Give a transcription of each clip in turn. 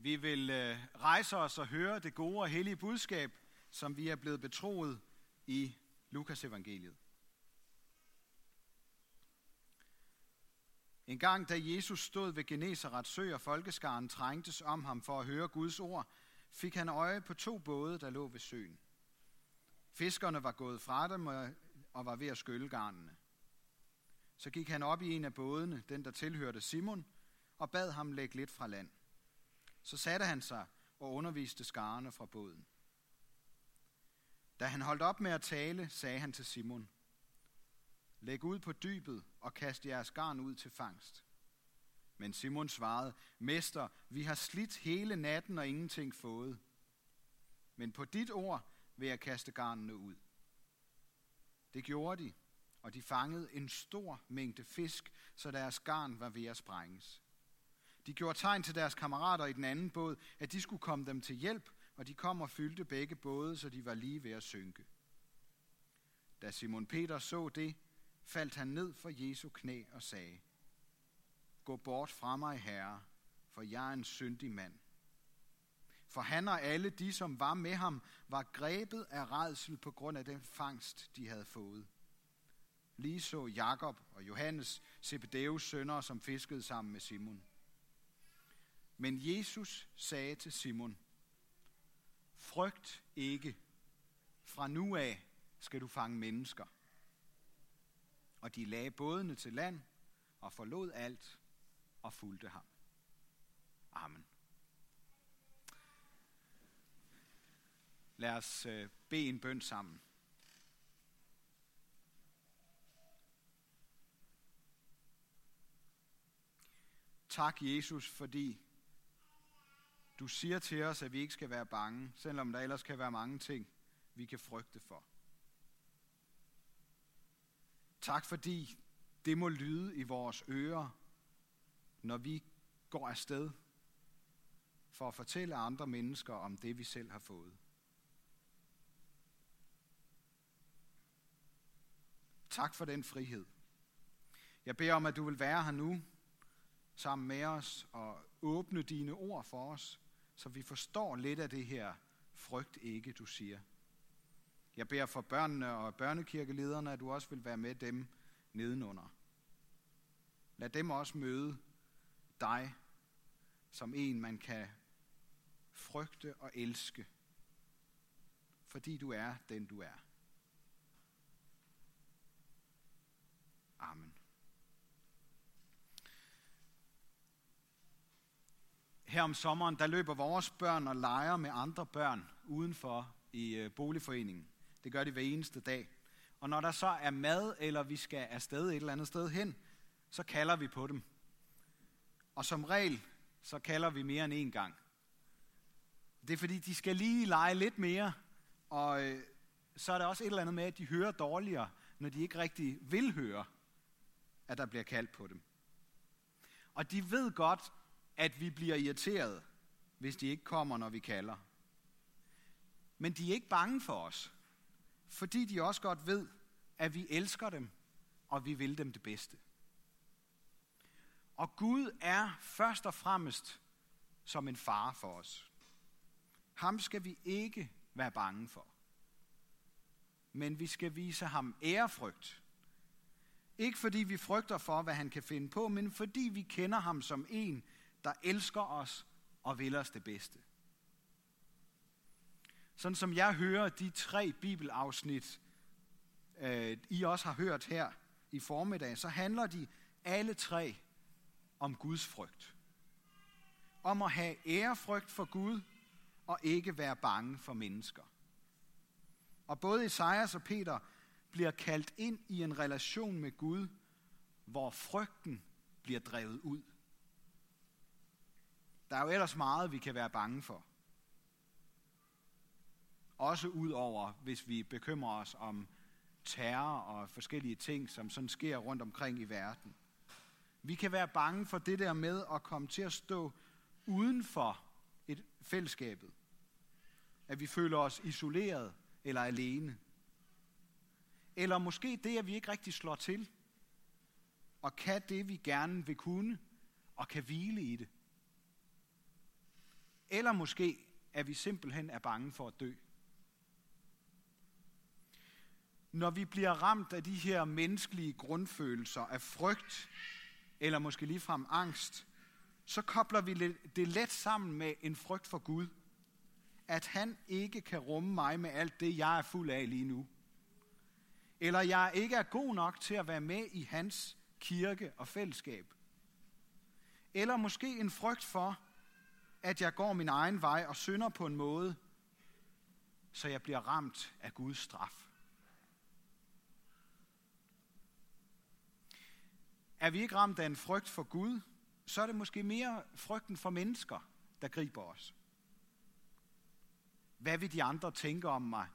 Vi vil øh, rejse os og høre det gode og hellige budskab, som vi er blevet betroet i Lukas evangeliet. En gang da Jesus stod ved Genesarets sø og folkeskaren trængtes om ham for at høre Guds ord, fik han øje på to både, der lå ved søen. Fiskerne var gået fra dem og var ved at skylle garnene. Så gik han op i en af bådene, den der tilhørte Simon, og bad ham lægge lidt fra land. Så satte han sig og underviste skarne fra båden. Da han holdt op med at tale, sagde han til Simon, Læg ud på dybet og kast jeres garn ud til fangst. Men Simon svarede, Mester, vi har slidt hele natten og ingenting fået. Men på dit ord vil jeg kaste garnene ud. Det gjorde de, og de fangede en stor mængde fisk, så deres garn var ved at sprænges. De gjorde tegn til deres kammerater i den anden båd, at de skulle komme dem til hjælp, og de kom og fyldte begge både, så de var lige ved at synke. Da Simon Peter så det, faldt han ned for Jesu knæ og sagde, Gå bort fra mig, Herre, for jeg er en syndig mand. For han og alle de, som var med ham, var grebet af redsel på grund af den fangst, de havde fået. Lige så Jakob og Johannes, Zebedeus sønner, som fiskede sammen med Simon. Men Jesus sagde til Simon, Frygt ikke. Fra nu af skal du fange mennesker. Og de lagde bådene til land og forlod alt og fulgte ham. Amen. Lad os øh, bede en bøn sammen. Tak, Jesus, fordi du siger til os, at vi ikke skal være bange, selvom der ellers kan være mange ting, vi kan frygte for. Tak fordi det må lyde i vores ører, når vi går afsted for at fortælle andre mennesker om det, vi selv har fået. Tak for den frihed. Jeg beder om, at du vil være her nu sammen med os og åbne dine ord for os, så vi forstår lidt af det her frygt ikke, du siger. Jeg beder for børnene og børnekirkelederne, at du også vil være med dem nedenunder. Lad dem også møde dig som en, man kan frygte og elske, fordi du er den, du er. Amen. Her om sommeren, der løber vores børn og leger med andre børn udenfor i øh, boligforeningen. Det gør de hver eneste dag. Og når der så er mad, eller vi skal afsted et eller andet sted hen, så kalder vi på dem. Og som regel, så kalder vi mere end en gang. Det er fordi, de skal lige lege lidt mere, og øh, så er der også et eller andet med, at de hører dårligere, når de ikke rigtig vil høre, at der bliver kaldt på dem. Og de ved godt, at vi bliver irriteret, hvis de ikke kommer, når vi kalder. Men de er ikke bange for os, fordi de også godt ved, at vi elsker dem, og vi vil dem det bedste. Og Gud er først og fremmest som en far for os. Ham skal vi ikke være bange for. Men vi skal vise ham ærefrygt. Ikke fordi vi frygter for, hvad han kan finde på, men fordi vi kender ham som en, der elsker os og vil os det bedste. Sådan som jeg hører de tre bibelafsnit, øh, I også har hørt her i formiddag, så handler de alle tre om Guds frygt. Om at have ærefrygt for Gud og ikke være bange for mennesker. Og både Esajas og Peter bliver kaldt ind i en relation med Gud, hvor frygten bliver drevet ud. Der er jo ellers meget, vi kan være bange for. Også ud over, hvis vi bekymrer os om terror og forskellige ting, som sådan sker rundt omkring i verden. Vi kan være bange for det der med at komme til at stå uden for et fællesskabet. At vi føler os isoleret eller alene. Eller måske det, at vi ikke rigtig slår til og kan det, vi gerne vil kunne, og kan hvile i det. Eller måske, at vi simpelthen er bange for at dø. Når vi bliver ramt af de her menneskelige grundfølelser af frygt, eller måske ligefrem angst, så kobler vi det let sammen med en frygt for Gud. At han ikke kan rumme mig med alt det, jeg er fuld af lige nu. Eller jeg ikke er god nok til at være med i hans kirke og fællesskab. Eller måske en frygt for, at jeg går min egen vej og synder på en måde, så jeg bliver ramt af Guds straf. Er vi ikke ramt af en frygt for Gud, så er det måske mere frygten for mennesker, der griber os. Hvad vil de andre tænke om mig,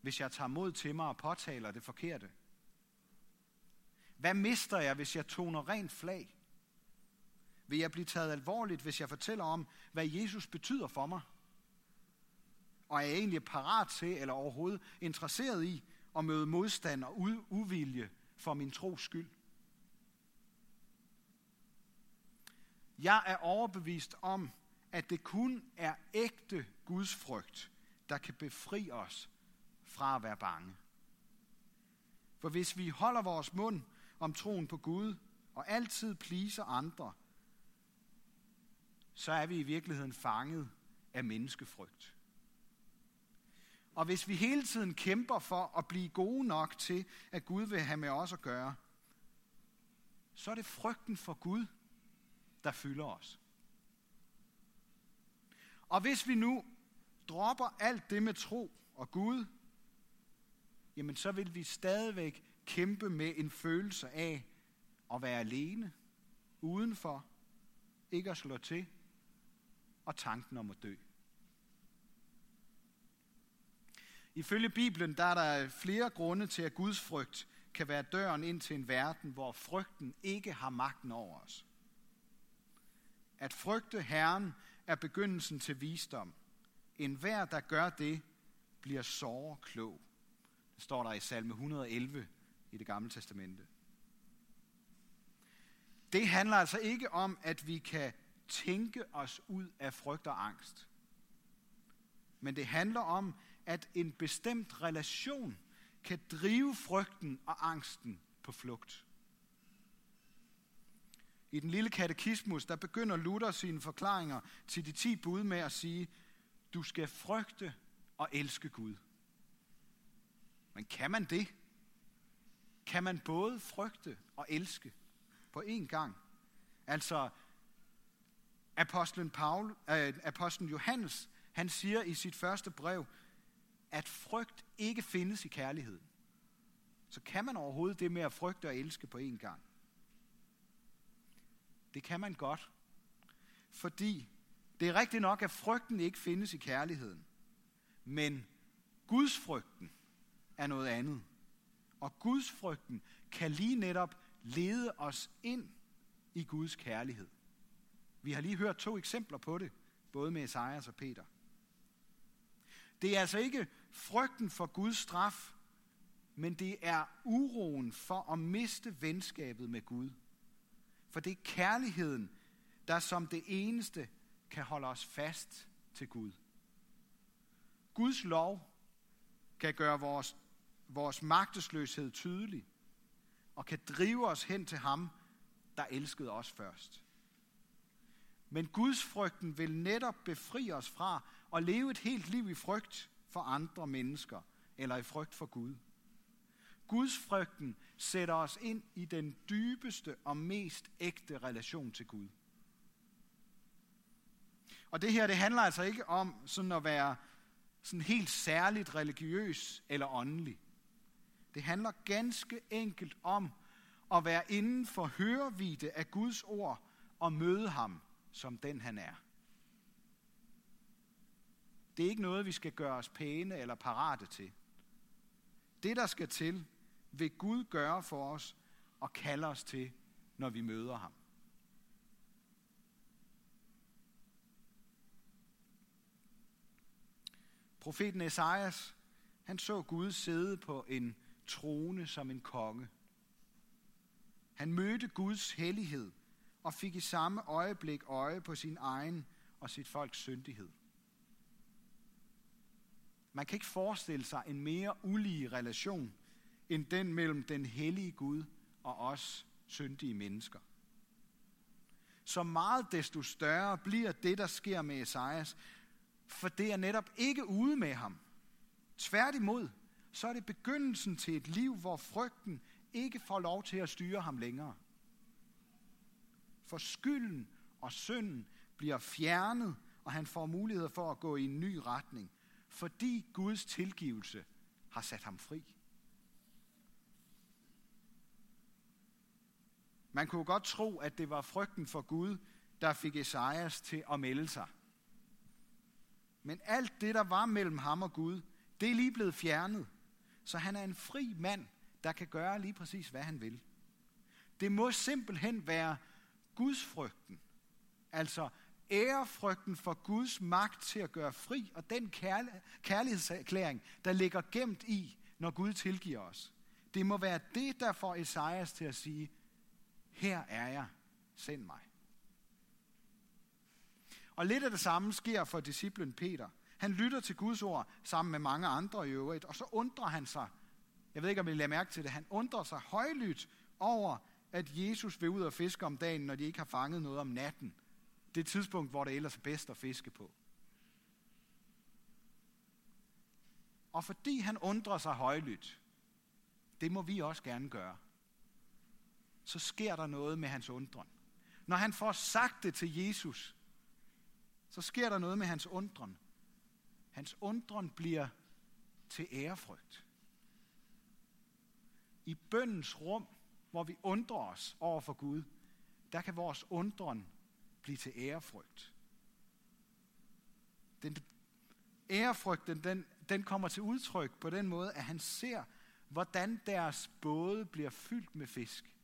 hvis jeg tager mod til mig og påtaler det forkerte? Hvad mister jeg, hvis jeg toner rent flag? Vil jeg blive taget alvorligt, hvis jeg fortæller om, hvad Jesus betyder for mig? Og er jeg egentlig parat til, eller overhovedet interesseret i, at møde modstand og uvilje for min tros skyld? Jeg er overbevist om, at det kun er ægte Guds frygt, der kan befri os fra at være bange. For hvis vi holder vores mund om troen på Gud og altid pleaser andre, så er vi i virkeligheden fanget af menneskefrygt. Og hvis vi hele tiden kæmper for at blive gode nok til, at Gud vil have med os at gøre, så er det frygten for Gud, der fylder os. Og hvis vi nu dropper alt det med tro og Gud, jamen så vil vi stadigvæk kæmpe med en følelse af at være alene, udenfor, ikke at slå til, og tanken om at dø. Ifølge Bibelen der er der flere grunde til, at Guds frygt kan være døren ind til en verden, hvor frygten ikke har magten over os. At frygte Herren er begyndelsen til visdom. En hver, der gør det, bliver såre klog. Det står der i salme 111 i det gamle testamente. Det handler altså ikke om, at vi kan tænke os ud af frygt og angst. Men det handler om, at en bestemt relation kan drive frygten og angsten på flugt. I den lille katekismus, der begynder Luther sine forklaringer til de ti bud med at sige, du skal frygte og elske Gud. Men kan man det? Kan man både frygte og elske på én gang? Altså, apostlen, Paul, äh, apostlen Johannes, han siger i sit første brev, at frygt ikke findes i kærligheden. Så kan man overhovedet det med at frygte og elske på én gang? Det kan man godt. Fordi det er rigtigt nok, at frygten ikke findes i kærligheden. Men Guds frygten er noget andet. Og Guds frygten kan lige netop lede os ind i Guds kærlighed. Vi har lige hørt to eksempler på det, både med Esajas og Peter. Det er altså ikke frygten for Guds straf, men det er uroen for at miste venskabet med Gud. For det er kærligheden, der som det eneste kan holde os fast til Gud. Guds lov kan gøre vores, vores magtesløshed tydelig og kan drive os hen til ham, der elskede os først. Men Guds frygten vil netop befri os fra at leve et helt liv i frygt for andre mennesker eller i frygt for Gud. Guds frygten sætter os ind i den dybeste og mest ægte relation til Gud. Og det her, det handler altså ikke om sådan at være sådan helt særligt religiøs eller åndelig. Det handler ganske enkelt om at være inden for hørevide af Guds ord og møde ham som den han er. Det er ikke noget, vi skal gøre os pæne eller parate til. Det, der skal til, vil Gud gøre for os og kalde os til, når vi møder ham. Profeten Esajas, han så Gud sidde på en trone som en konge. Han mødte Guds hellighed og fik i samme øjeblik øje på sin egen og sit folks syndighed. Man kan ikke forestille sig en mere ulige relation end den mellem den hellige Gud og os syndige mennesker. Så meget desto større bliver det, der sker med Esajas, for det er netop ikke ude med ham. Tværtimod, så er det begyndelsen til et liv, hvor frygten ikke får lov til at styre ham længere. For skylden og synden bliver fjernet, og han får mulighed for at gå i en ny retning, fordi Guds tilgivelse har sat ham fri. Man kunne godt tro, at det var frygten for Gud, der fik Esajas til at melde sig. Men alt det, der var mellem ham og Gud, det er lige blevet fjernet. Så han er en fri mand, der kan gøre lige præcis, hvad han vil. Det må simpelthen være Guds frygten, altså ærefrygten for Guds magt til at gøre fri, og den kærlighedserklæring, der ligger gemt i, når Gud tilgiver os. Det må være det, der får Esajas til at sige, her er jeg, send mig. Og lidt af det samme sker for disciplen Peter. Han lytter til Guds ord sammen med mange andre i øvrigt, og så undrer han sig, jeg ved ikke, om I lader mærke til det, han undrer sig højlydt over, at Jesus vil ud og fiske om dagen, når de ikke har fanget noget om natten. Det er tidspunkt, hvor det ellers er bedst at fiske på. Og fordi han undrer sig højlydt, det må vi også gerne gøre, så sker der noget med hans undren. Når han får sagt det til Jesus, så sker der noget med hans undren. Hans undren bliver til ærefrygt. I bøndens rum, hvor vi undrer os over for Gud, der kan vores undren blive til ærefrygt. Den ærefrygten, den, den kommer til udtryk på den måde, at han ser, hvordan deres både bliver fyldt med fisk.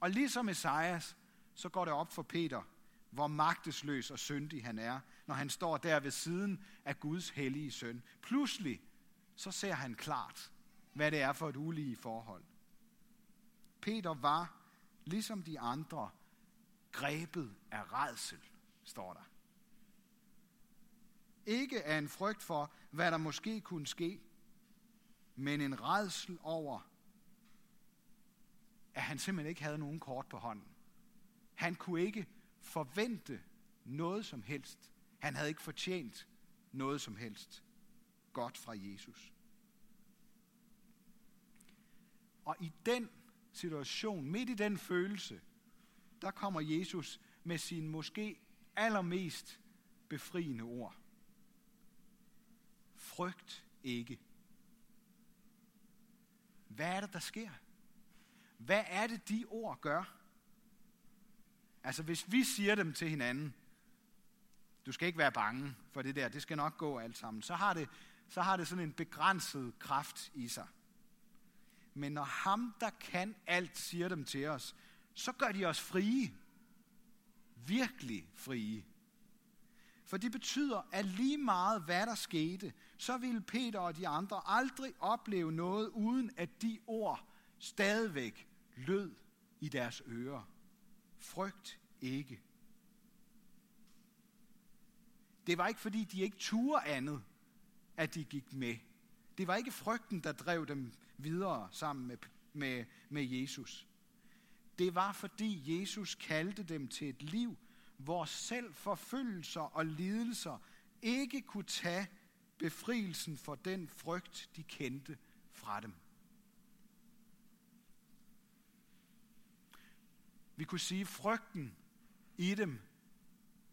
Og ligesom Esajas, så går det op for Peter, hvor magtesløs og syndig han er, når han står der ved siden af Guds hellige søn. Pludselig, så ser han klart, hvad det er for et ulige forhold. Peter var, ligesom de andre, grebet af redsel, står der. Ikke af en frygt for, hvad der måske kunne ske, men en redsel over, at han simpelthen ikke havde nogen kort på hånden. Han kunne ikke forvente noget som helst. Han havde ikke fortjent noget som helst godt fra Jesus. Og i den situation, midt i den følelse, der kommer Jesus med sin måske allermest befriende ord. Frygt ikke. Hvad er det, der sker? Hvad er det, de ord gør? Altså, hvis vi siger dem til hinanden, du skal ikke være bange for det der, det skal nok gå alt sammen, så har det, så har det sådan en begrænset kraft i sig. Men når ham, der kan alt, siger dem til os, så gør de os frie. Virkelig frie. For det betyder, at lige meget hvad der skete, så ville Peter og de andre aldrig opleve noget, uden at de ord stadigvæk lød i deres ører. Frygt ikke. Det var ikke fordi, de ikke turde andet, at de gik med. Det var ikke frygten, der drev dem videre sammen med, med, med Jesus. Det var fordi Jesus kaldte dem til et liv, hvor selv forfølgelser og lidelser ikke kunne tage befrielsen for den frygt, de kendte fra dem. Vi kunne sige, at frygten i dem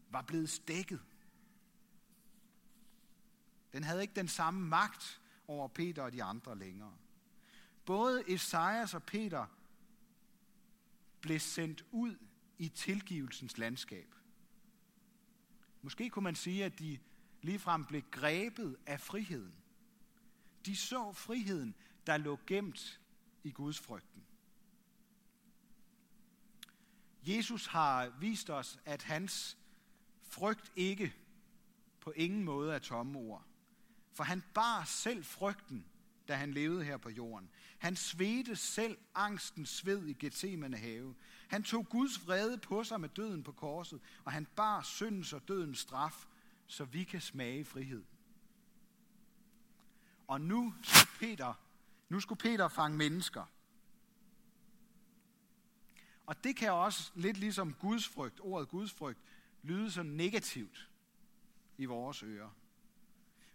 var blevet stækket. Den havde ikke den samme magt over Peter og de andre længere. Både Esajas og Peter blev sendt ud i tilgivelsens landskab. Måske kunne man sige, at de ligefrem blev grebet af friheden. De så friheden, der lå gemt i Guds frygten. Jesus har vist os, at hans frygt ikke på ingen måde er tomme ord. For han bar selv frygten, da han levede her på jorden. Han svedte selv angstens sved i Gethsemane have. Han tog Guds vrede på sig med døden på korset, og han bar syndens og dødens straf, så vi kan smage frihed. Og nu skulle Peter, nu skulle Peter fange mennesker. Og det kan også lidt ligesom Guds frygt, ordet Guds frygt, lyde så negativt i vores ører.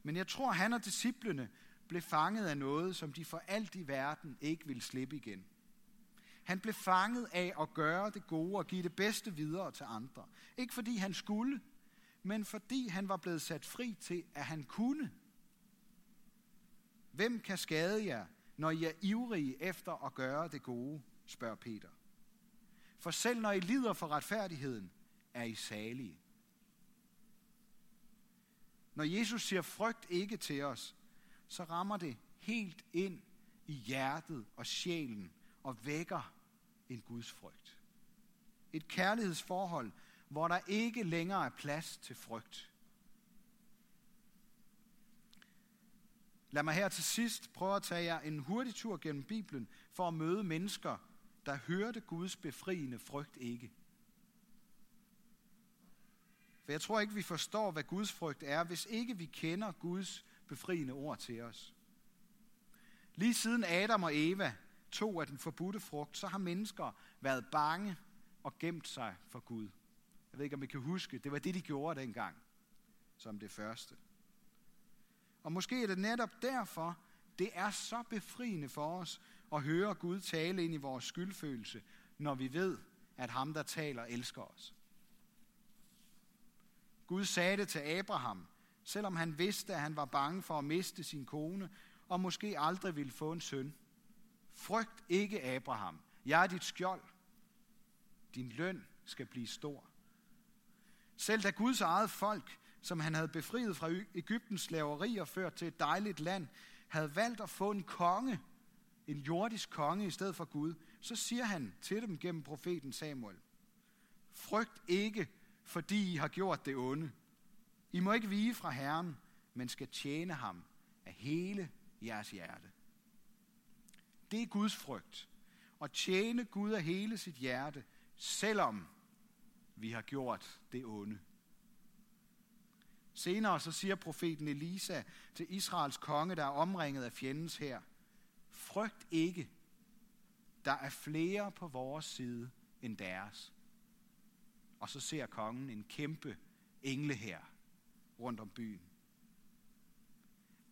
Men jeg tror, han og disciplene blev fanget af noget, som de for alt i verden ikke ville slippe igen. Han blev fanget af at gøre det gode og give det bedste videre til andre. Ikke fordi han skulle, men fordi han var blevet sat fri til, at han kunne. Hvem kan skade jer, når I er ivrige efter at gøre det gode, spørger Peter. For selv når I lider for retfærdigheden, er I salige. Når Jesus siger frygt ikke til os, så rammer det helt ind i hjertet og sjælen og vækker en Guds frygt. Et kærlighedsforhold, hvor der ikke længere er plads til frygt. Lad mig her til sidst prøve at tage jer en hurtig tur gennem Bibelen for at møde mennesker, der hørte Guds befriende frygt ikke. For jeg tror ikke, vi forstår, hvad Guds frygt er, hvis ikke vi kender Guds befriende ord til os. Lige siden Adam og Eva tog af den forbudte frugt, så har mennesker været bange og gemt sig for Gud. Jeg ved ikke, om I kan huske, det var det, de gjorde dengang, som det første. Og måske er det netop derfor, det er så befriende for os at høre Gud tale ind i vores skyldfølelse, når vi ved, at ham, der taler, elsker os. Gud sagde det til Abraham, selvom han vidste, at han var bange for at miste sin kone, og måske aldrig ville få en søn. Frygt ikke, Abraham. Jeg er dit skjold. Din løn skal blive stor. Selv da Guds eget folk, som han havde befriet fra Ægyptens slaveri og ført til et dejligt land, havde valgt at få en konge, en jordisk konge i stedet for Gud, så siger han til dem gennem profeten Samuel, frygt ikke, fordi I har gjort det onde. I må ikke vige fra Herren, men skal tjene ham af hele jeres hjerte. Det er Guds frygt. At tjene Gud af hele sit hjerte, selvom vi har gjort det onde. Senere så siger profeten Elisa til Israels konge, der er omringet af fjendens her, frygt ikke, der er flere på vores side end deres. Og så ser kongen en kæmpe engle her rundt om byen.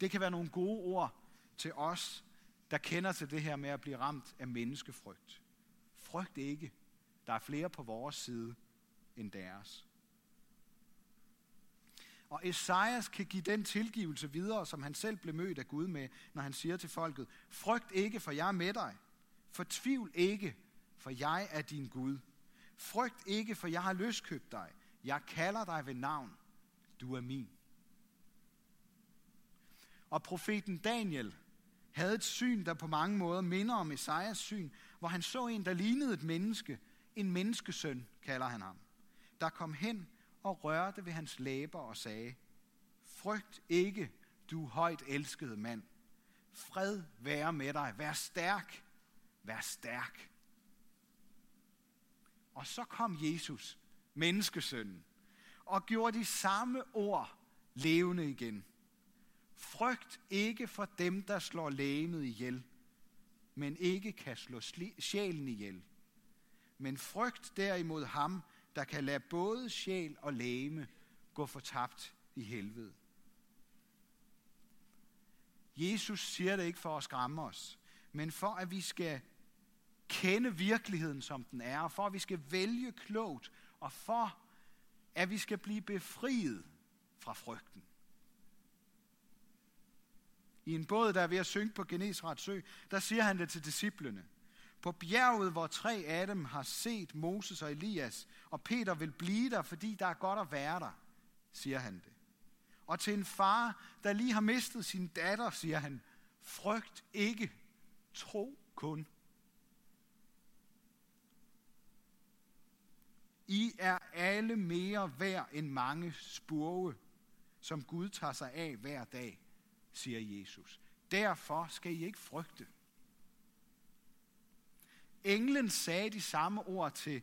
Det kan være nogle gode ord til os, der kender til det her med at blive ramt af menneskefrygt. Frygt ikke. Der er flere på vores side end deres. Og Esajas kan give den tilgivelse videre, som han selv blev mødt af Gud med, når han siger til folket, frygt ikke, for jeg er med dig. Fortvivl ikke, for jeg er din Gud. Frygt ikke, for jeg har løskøbt dig. Jeg kalder dig ved navn. Du er min. Og profeten Daniel havde et syn, der på mange måder minder om Esajas syn, hvor han så en, der lignede et menneske, en menneskesøn, kalder han ham, der kom hen og rørte ved hans læber og sagde, Frygt ikke, du højt elskede mand. Fred være med dig. Vær stærk. Vær stærk. Og så kom Jesus, menneskesønnen, og gjorde de samme ord levende igen. Frygt ikke for dem, der slår lægemet ihjel, men ikke kan slå sjælen ihjel. Men frygt derimod ham, der kan lade både sjæl og læme gå fortabt i helvede. Jesus siger det ikke for at skræmme os, men for at vi skal kende virkeligheden, som den er, og for at vi skal vælge klogt, og for at vi skal blive befriet fra frygten. I en båd, der er ved at synke på Genesrets sø, der siger han det til disciplene. På bjerget, hvor tre af dem har set Moses og Elias, og Peter vil blive der, fordi der er godt at være der, siger han det. Og til en far, der lige har mistet sin datter, siger han, frygt ikke, tro kun. I er alle mere værd end mange spurve, som Gud tager sig af hver dag, siger Jesus. Derfor skal I ikke frygte. Englen sagde de samme ord til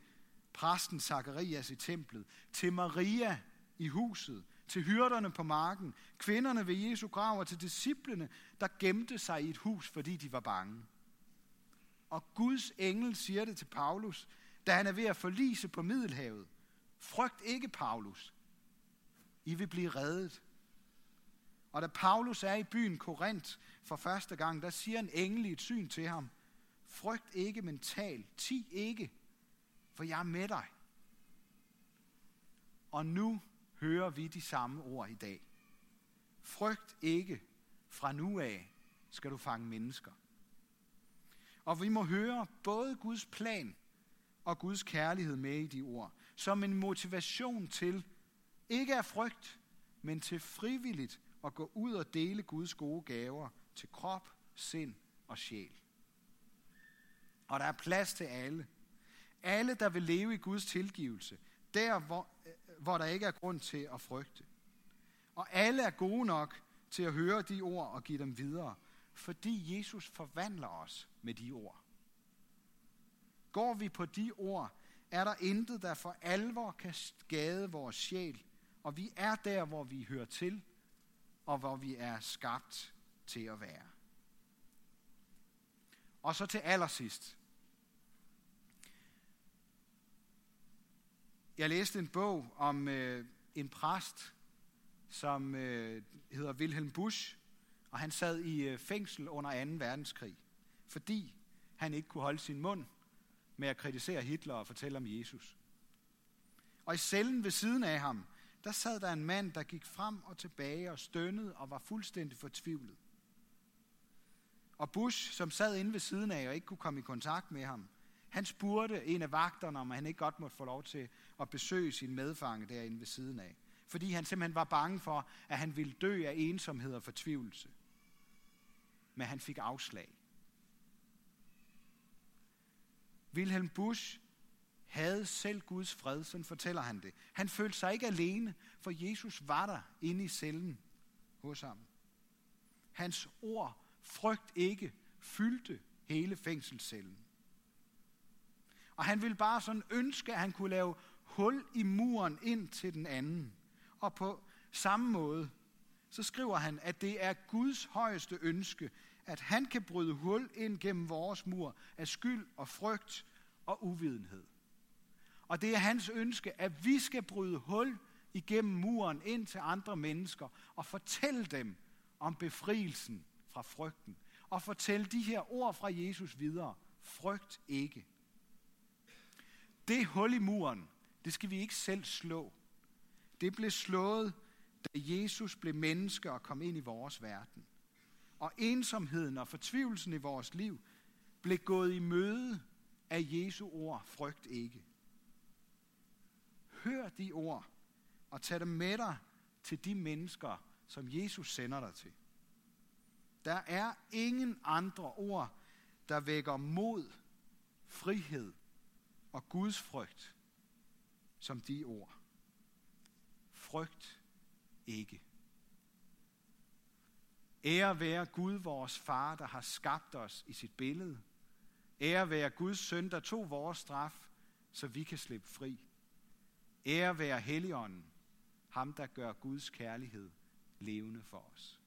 præsten Zakarias i templet, til Maria i huset, til hyrderne på marken, kvinderne ved Jesu grav og til disciplene, der gemte sig i et hus, fordi de var bange. Og Guds engel siger det til Paulus, da han er ved at forlise på Middelhavet. Frygt ikke, Paulus. I vil blive reddet. Og da Paulus er i byen Korinth for første gang, der siger en engel i et syn til ham, frygt ikke, men tal, ti ikke, for jeg er med dig. Og nu hører vi de samme ord i dag. Frygt ikke, fra nu af skal du fange mennesker. Og vi må høre både Guds plan og Guds kærlighed med i de ord, som en motivation til, ikke af frygt, men til frivilligt at gå ud og dele Guds gode gaver til krop, sind og sjæl. Og der er plads til alle. Alle, der vil leve i Guds tilgivelse, der hvor, hvor der ikke er grund til at frygte. Og alle er gode nok til at høre de ord og give dem videre, fordi Jesus forvandler os med de ord. Går vi på de ord, er der intet, der for alvor kan skade vores sjæl, og vi er der, hvor vi hører til, og hvor vi er skabt til at være. Og så til allersidst. Jeg læste en bog om øh, en præst, som øh, hedder Wilhelm Busch, og han sad i øh, fængsel under 2. verdenskrig, fordi han ikke kunne holde sin mund med at kritisere Hitler og fortælle om Jesus. Og i cellen ved siden af ham, der sad der en mand, der gik frem og tilbage og stønnede og var fuldstændig fortvivlet. Og Bush, som sad inde ved siden af og ikke kunne komme i kontakt med ham, han spurgte en af vagterne, om han ikke godt måtte få lov til at besøge sin medfange derinde ved siden af. Fordi han simpelthen var bange for, at han ville dø af ensomhed og fortvivlelse. Men han fik afslag. Wilhelm Busch havde selv Guds fred, sådan fortæller han det. Han følte sig ikke alene, for Jesus var der inde i cellen hos ham. Hans ord, frygt ikke, fyldte hele fængselscellen. Og han ville bare sådan ønske, at han kunne lave hul i muren ind til den anden. Og på samme måde, så skriver han, at det er Guds højeste ønske, at han kan bryde hul ind gennem vores mur af skyld og frygt og uvidenhed. Og det er hans ønske, at vi skal bryde hul igennem muren ind til andre mennesker og fortælle dem om befrielsen fra frygten. Og fortælle de her ord fra Jesus videre. Frygt ikke. Det hul i muren, det skal vi ikke selv slå. Det blev slået, da Jesus blev menneske og kom ind i vores verden. Og ensomheden og fortvivlelsen i vores liv blev gået i møde af Jesu ord, frygt ikke. Hør de ord, og tag dem med dig til de mennesker, som Jesus sender dig til. Der er ingen andre ord, der vækker mod, frihed og Guds frygt, som de ord. Frygt ikke. Ære være Gud, vores far, der har skabt os i sit billede. Ære være Guds søn, der tog vores straf, så vi kan slippe fri. Ære være Helligånden, ham der gør Guds kærlighed levende for os.